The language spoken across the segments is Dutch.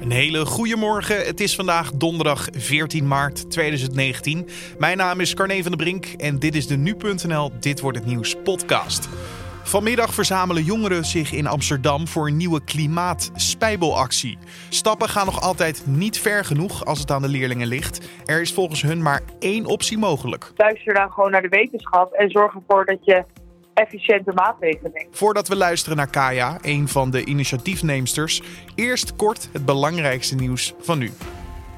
Een hele goede morgen. Het is vandaag donderdag 14 maart 2019. Mijn naam is Carne van der Brink en dit is de Nu.nl Dit Wordt Het Nieuws podcast. Vanmiddag verzamelen jongeren zich in Amsterdam voor een nieuwe klimaatspijbelactie. Stappen gaan nog altijd niet ver genoeg als het aan de leerlingen ligt. Er is volgens hun maar één optie mogelijk. Luister dan gewoon naar de wetenschap en zorg ervoor dat je efficiënte maatregelen. Voordat we luisteren naar Kaya, een van de initiatiefneemsters, eerst kort het belangrijkste nieuws van nu.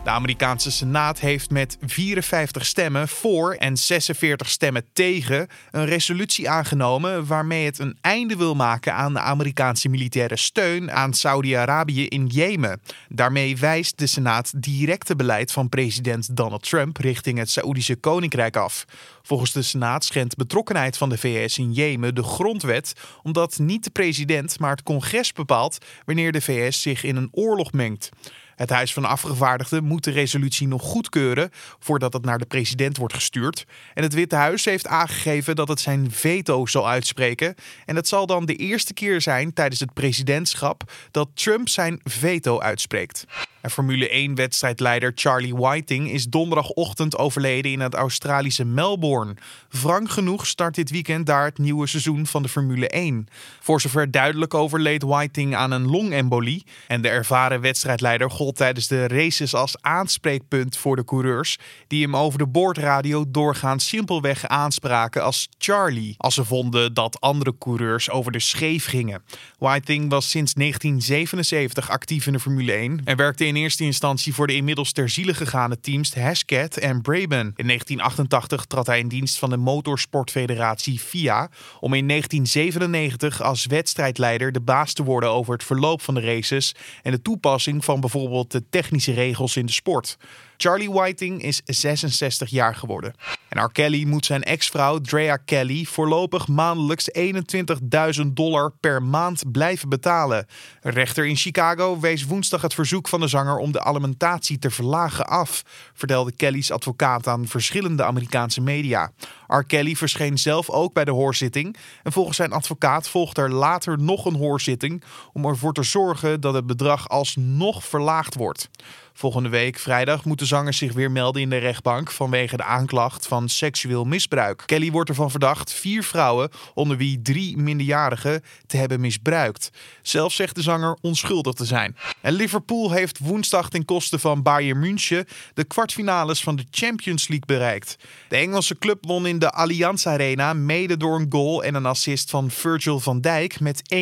De Amerikaanse Senaat heeft met 54 stemmen voor en 46 stemmen tegen een resolutie aangenomen waarmee het een einde wil maken aan de Amerikaanse militaire steun aan Saudi-Arabië in Jemen. Daarmee wijst de Senaat directe beleid van president Donald Trump richting het Saoedische Koninkrijk af. Volgens de Senaat schendt betrokkenheid van de VS in Jemen de grondwet, omdat niet de president, maar het congres bepaalt wanneer de VS zich in een oorlog mengt. Het Huis van Afgevaardigden moet de resolutie nog goedkeuren voordat het naar de president wordt gestuurd. En het Witte Huis heeft aangegeven dat het zijn veto zal uitspreken. En het zal dan de eerste keer zijn tijdens het presidentschap dat Trump zijn veto uitspreekt. En Formule 1-wedstrijdleider Charlie Whiting is donderdagochtend overleden in het Australische Melbourne. Wrang genoeg start dit weekend daar het nieuwe seizoen van de Formule 1. Voor zover duidelijk overleed Whiting aan een longembolie. En de ervaren wedstrijdleider gold tijdens de races als aanspreekpunt voor de coureurs, die hem over de boordradio doorgaans simpelweg aanspraken als Charlie, als ze vonden dat andere coureurs over de scheef gingen. Whiting was sinds 1977 actief in de Formule 1 en werkte in in eerste instantie voor de inmiddels ter ziele gegane teams Hesketh en Brabham. In 1988 trad hij in dienst van de Motorsportfederatie FIA om in 1997 als wedstrijdleider de baas te worden over het verloop van de races en de toepassing van bijvoorbeeld de technische regels in de sport. Charlie Whiting is 66 jaar geworden. En R. Kelly moet zijn ex-vrouw Drea Kelly voorlopig maandelijks 21.000 dollar per maand blijven betalen. Een rechter in Chicago wees woensdag het verzoek van de zanger om de alimentatie te verlagen af, vertelde Kelly's advocaat aan verschillende Amerikaanse media. R. Kelly verscheen zelf ook bij de hoorzitting en volgens zijn advocaat volgt er later nog een hoorzitting om ervoor te zorgen dat het bedrag alsnog verlaagd wordt. Volgende week vrijdag moet de zanger zich weer melden in de rechtbank vanwege de aanklacht van seksueel misbruik. Kelly wordt ervan verdacht vier vrouwen, onder wie drie minderjarigen, te hebben misbruikt. Zelf zegt de zanger onschuldig te zijn. En Liverpool heeft woensdag ten koste van Bayern München de kwartfinales van de Champions League bereikt. De Engelse club won in de Allianz Arena mede door een goal en een assist van Virgil van Dijk met 1-3.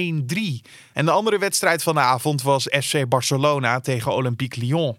En de andere wedstrijd van de avond was FC Barcelona tegen Olympique Lyon.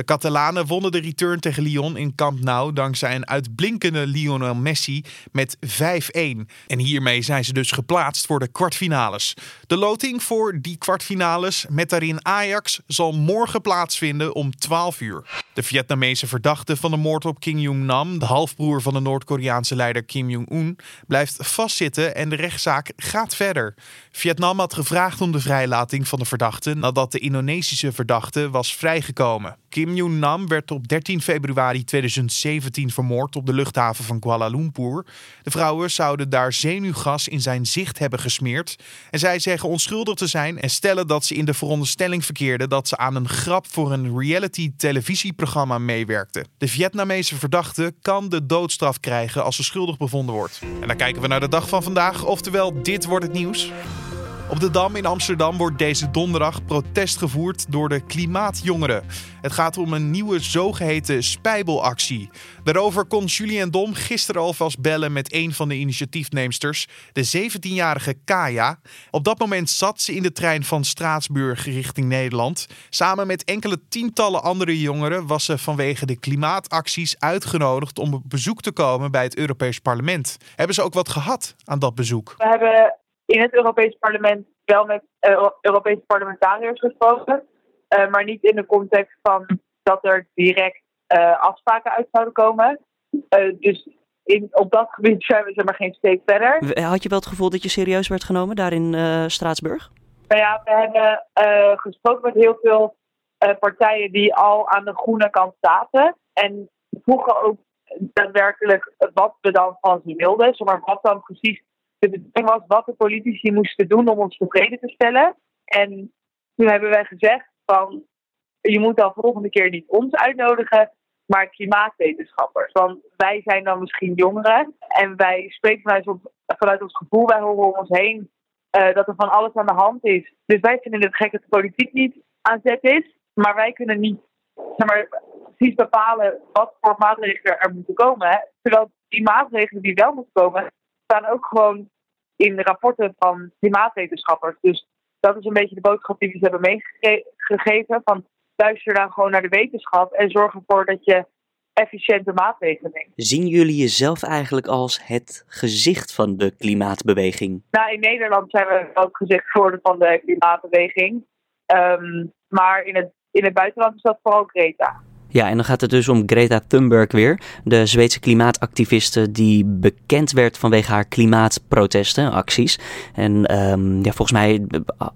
De Catalanen wonnen de return tegen Lyon in Camp Nou dankzij een uitblinkende Lionel Messi met 5-1. En hiermee zijn ze dus geplaatst voor de kwartfinales. De loting voor die kwartfinales met daarin Ajax zal morgen plaatsvinden om 12 uur. De Vietnamese verdachte van de moord op Kim Jong-nam, de halfbroer van de Noord-Koreaanse leider Kim Jong-un, blijft vastzitten en de rechtszaak gaat verder. Vietnam had gevraagd om de vrijlating van de verdachte nadat de Indonesische verdachte was vrijgekomen. Kim Jong-nam werd op 13 februari 2017 vermoord op de luchthaven van Kuala Lumpur. De vrouwen zouden daar zenuwgas in zijn zicht hebben gesmeerd. En zij zeggen onschuldig te zijn en stellen dat ze in de veronderstelling verkeerden dat ze aan een grap voor een reality televisieprogramma meewerkten. De Vietnamese verdachte kan de doodstraf krijgen als ze schuldig bevonden wordt. En dan kijken we naar de dag van vandaag, oftewel dit wordt het nieuws. Op de Dam in Amsterdam wordt deze donderdag protest gevoerd door de klimaatjongeren. Het gaat om een nieuwe zogeheten spijbelactie. Daarover kon Julien Dom gisteren alvast bellen met een van de initiatiefneemsters, de 17-jarige Kaya. Op dat moment zat ze in de trein van Straatsburg richting Nederland. Samen met enkele tientallen andere jongeren was ze vanwege de klimaatacties uitgenodigd om op bezoek te komen bij het Europees Parlement. Hebben ze ook wat gehad aan dat bezoek? We hebben in het Europees Parlement wel met uh, Europese parlementariërs gesproken. Uh, maar niet in de context van dat er direct uh, afspraken uit zouden komen. dus in, op dat gebied zijn we zeg maar geen steek verder. Had je wel het gevoel dat je serieus werd genomen daar in Straatsburg? Nou ja, we hebben gesproken met heel veel partijen die al aan de groene kant zaten. En vroegen ook daadwerkelijk wat we dan van ze wilden. maar wat dan precies de bedoeling was wat de politici moesten doen om ons tevreden te stellen. En toen hebben wij gezegd van je moet dan volgende keer niet ons uitnodigen, maar klimaatwetenschappers. Want wij zijn dan misschien jongeren en wij spreken vanuit ons, vanuit ons gevoel, wij horen om ons heen uh, dat er van alles aan de hand is. Dus wij vinden het gek dat de politiek niet aan zet is, maar wij kunnen niet zeg maar, precies bepalen wat voor maatregelen er moeten komen. Terwijl die maatregelen die wel moeten komen, staan ook gewoon in de rapporten van klimaatwetenschappers. Dus dat is een beetje de boodschap die we ze hebben meegegeven. Van luister dan gewoon naar de wetenschap en zorg ervoor dat je efficiënte maatregelen neemt. Zien jullie jezelf eigenlijk als het gezicht van de klimaatbeweging? Nou, in Nederland zijn we ook gezicht geworden van de klimaatbeweging. Ehm, maar in het, in het buitenland is dat vooral Greta. Ja, en dan gaat het dus om Greta Thunberg weer, de Zweedse klimaatactiviste die bekend werd vanwege haar klimaatprotesten, acties. En ehm, ja, volgens mij eh,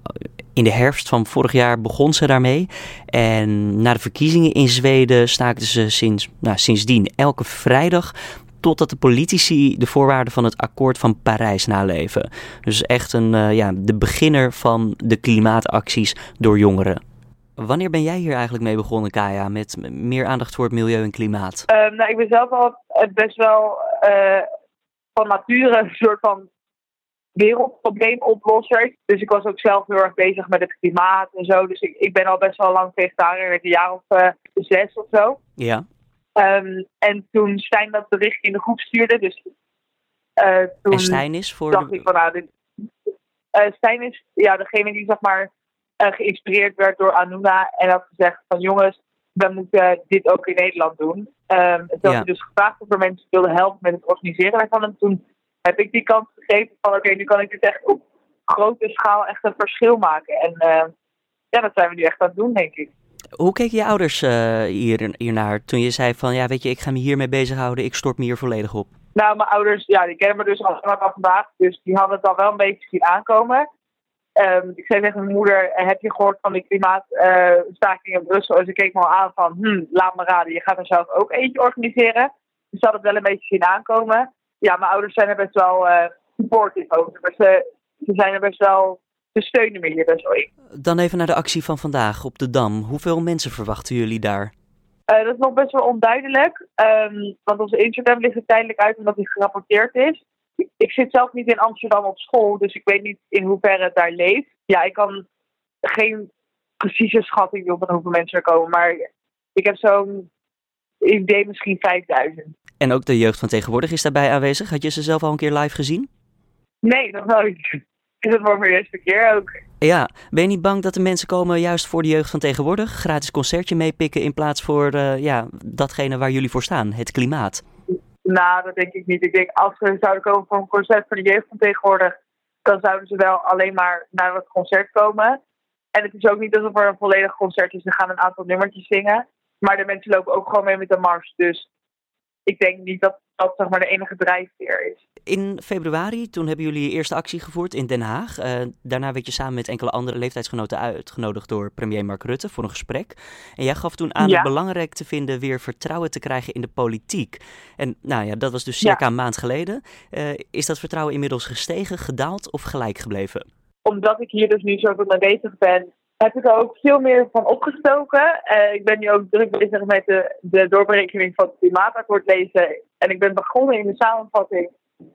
in de herfst van vorig jaar begon ze daarmee. En na de verkiezingen in Zweden staakte ze sinds, nou, sindsdien elke vrijdag totdat de politici de voorwaarden van het akkoord van Parijs naleven. Dus echt een, uh, ja, de beginner van de klimaatacties door jongeren. Wanneer ben jij hier eigenlijk mee begonnen, Kaya, met meer aandacht voor het milieu en klimaat? Um, nou, ik ben zelf al best wel uh, van nature een soort van wereldprobleemoplosser. Dus ik was ook zelf heel erg bezig met het klimaat en zo. Dus ik, ik ben al best wel lang vegetariër, een jaar of uh, zes of zo. Ja. Um, en toen Stijn dat bericht in de groep stuurde, dus uh, toen en Stijn is voor dacht de... ik van nou, dit, Stijn is ja, degene die zeg maar geïnspireerd werd door Anuna en had gezegd van jongens, we moeten dit ook in Nederland doen. Um, toen ja. dus gevraagd of er mensen wilden helpen met het organiseren daarvan. En toen heb ik die kans gegeven van oké, nu kan ik dit echt op grote schaal echt een verschil maken. En uh, ja, dat zijn we nu echt aan het doen, denk ik. Hoe keken je ouders uh, hier, hiernaar toen je zei van ja, weet je, ik ga me hiermee bezighouden, ik stort me hier volledig op? Nou, mijn ouders, ja, die kennen me dus al vanaf vandaag, dus die hadden het al wel een beetje zien aankomen. Um, ik zei tegen mijn moeder, heb je gehoord van die klimaatstaking uh, in Brussel? En ze keek me al aan van, hm, laat me raden, je gaat er zelf ook eentje organiseren. Dus ze hadden het wel een beetje zien aankomen. Ja, mijn ouders zijn er best wel uh, supportive over. Maar ze, ze zijn er best wel, ze steunen me hier best wel in. Dan even naar de actie van vandaag op de Dam. Hoeveel mensen verwachten jullie daar? Uh, dat is nog best wel onduidelijk. Um, want onze Instagram ligt er tijdelijk uit omdat die gerapporteerd is ik zit zelf niet in Amsterdam op school, dus ik weet niet in hoeverre het daar leeft. Ja, ik kan geen precieze schatting doen van hoeveel mensen er komen, maar ik heb zo'n idee misschien 5000. En ook de jeugd van tegenwoordig is daarbij aanwezig. Had je ze zelf al een keer live gezien? Nee, nog nooit. Is het voor mijn eerste keer ook. Ja, ben je niet bang dat de mensen komen juist voor de jeugd van tegenwoordig? Gratis concertje meepikken in plaats voor uh, ja, datgene waar jullie voor staan, het klimaat? Nou, dat denk ik niet. Ik denk als ze zouden komen voor een concert voor de jeugd van tegenwoordig, dan zouden ze wel alleen maar naar het concert komen. En het is ook niet alsof er een volledig concert is. Ze gaan een aantal nummertjes zingen. Maar de mensen lopen ook gewoon mee met de mars. Dus ik denk niet dat dat zeg maar, de enige drijfveer is. In februari, toen hebben jullie je eerste actie gevoerd in Den Haag. Uh, daarna werd je samen met enkele andere leeftijdsgenoten uitgenodigd door premier Mark Rutte voor een gesprek. En jij gaf toen aan ja. het belangrijk te vinden weer vertrouwen te krijgen in de politiek. En nou ja, dat was dus circa ja. een maand geleden. Uh, is dat vertrouwen inmiddels gestegen, gedaald of gelijk gebleven? Omdat ik hier dus nu zo mee bezig ben, heb ik er ook veel meer van opgestoken. Uh, ik ben nu ook druk bezig met de, de doorberekening van het klimaatakkoord lezen. En ik ben begonnen in de samenvatting.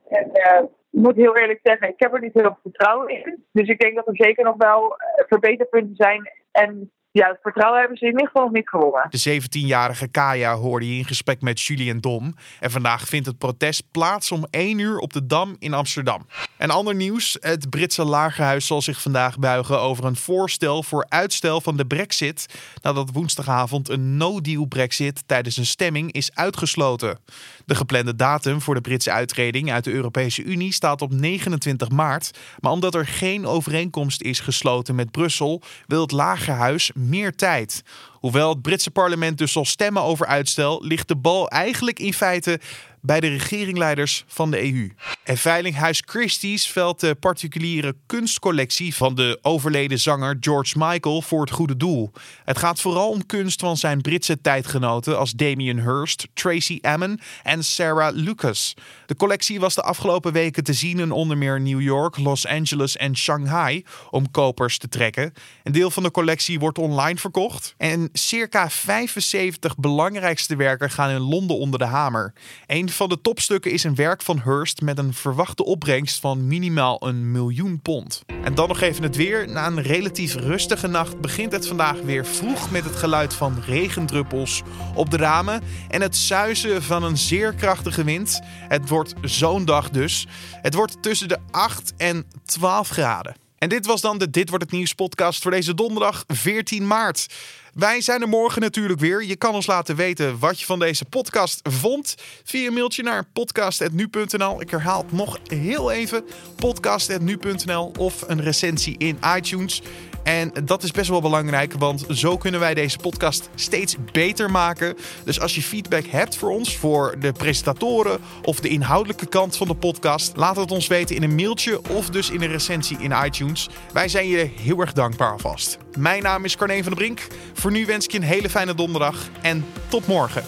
En uh, ik moet heel eerlijk zeggen, ik heb er niet heel veel vertrouwen in. Dus ik denk dat er zeker nog wel verbeterpunten zijn. En ja, het vertrouwen hebben ze in ieder geval nog niet gewonnen. De 17-jarige Kaya hoorde je in gesprek met Julien Dom. En vandaag vindt het protest plaats om 1 uur op de Dam in Amsterdam. En ander nieuws: het Britse lagerhuis zal zich vandaag buigen over een voorstel voor uitstel van de Brexit. Nadat woensdagavond een no-deal Brexit tijdens een stemming is uitgesloten. De geplande datum voor de Britse uittreding uit de Europese Unie staat op 29 maart. Maar omdat er geen overeenkomst is gesloten met Brussel, wil het lagerhuis meer tijd. Hoewel het Britse parlement dus zal stemmen over uitstel, ligt de bal eigenlijk in feite bij de regeringleiders van de EU. En Veilinghuis Christie's velt de particuliere kunstcollectie van de overleden zanger George Michael voor het goede doel. Het gaat vooral om kunst van zijn Britse tijdgenoten als Damien Hirst, Tracy Emin en Sarah Lucas. De collectie was de afgelopen weken te zien in onder meer New York, Los Angeles en Shanghai om kopers te trekken. Een deel van de collectie wordt online verkocht. En circa 75 belangrijkste werken gaan in Londen onder de hamer. Een van de topstukken is een werk van Hearst met een verwachte opbrengst van minimaal een miljoen pond. En dan nog even het weer. Na een relatief rustige nacht begint het vandaag weer vroeg met het geluid van regendruppels op de ramen en het zuizen van een zeer krachtige wind. Het wordt zo'n dag dus. Het wordt tussen de 8 en 12 graden. En dit was dan de Dit wordt het nieuws podcast voor deze donderdag 14 maart. Wij zijn er morgen natuurlijk weer. Je kan ons laten weten wat je van deze podcast vond via een mailtje naar podcast.nu.nl. Ik herhaal het nog heel even: podcast.nu.nl of een recensie in iTunes. En dat is best wel belangrijk, want zo kunnen wij deze podcast steeds beter maken. Dus als je feedback hebt voor ons, voor de presentatoren of de inhoudelijke kant van de podcast, laat het ons weten in een mailtje of dus in een recensie in iTunes. Wij zijn je heel erg dankbaar alvast. Mijn naam is Carne van der Brink. Voor nu wens ik je een hele fijne donderdag en tot morgen.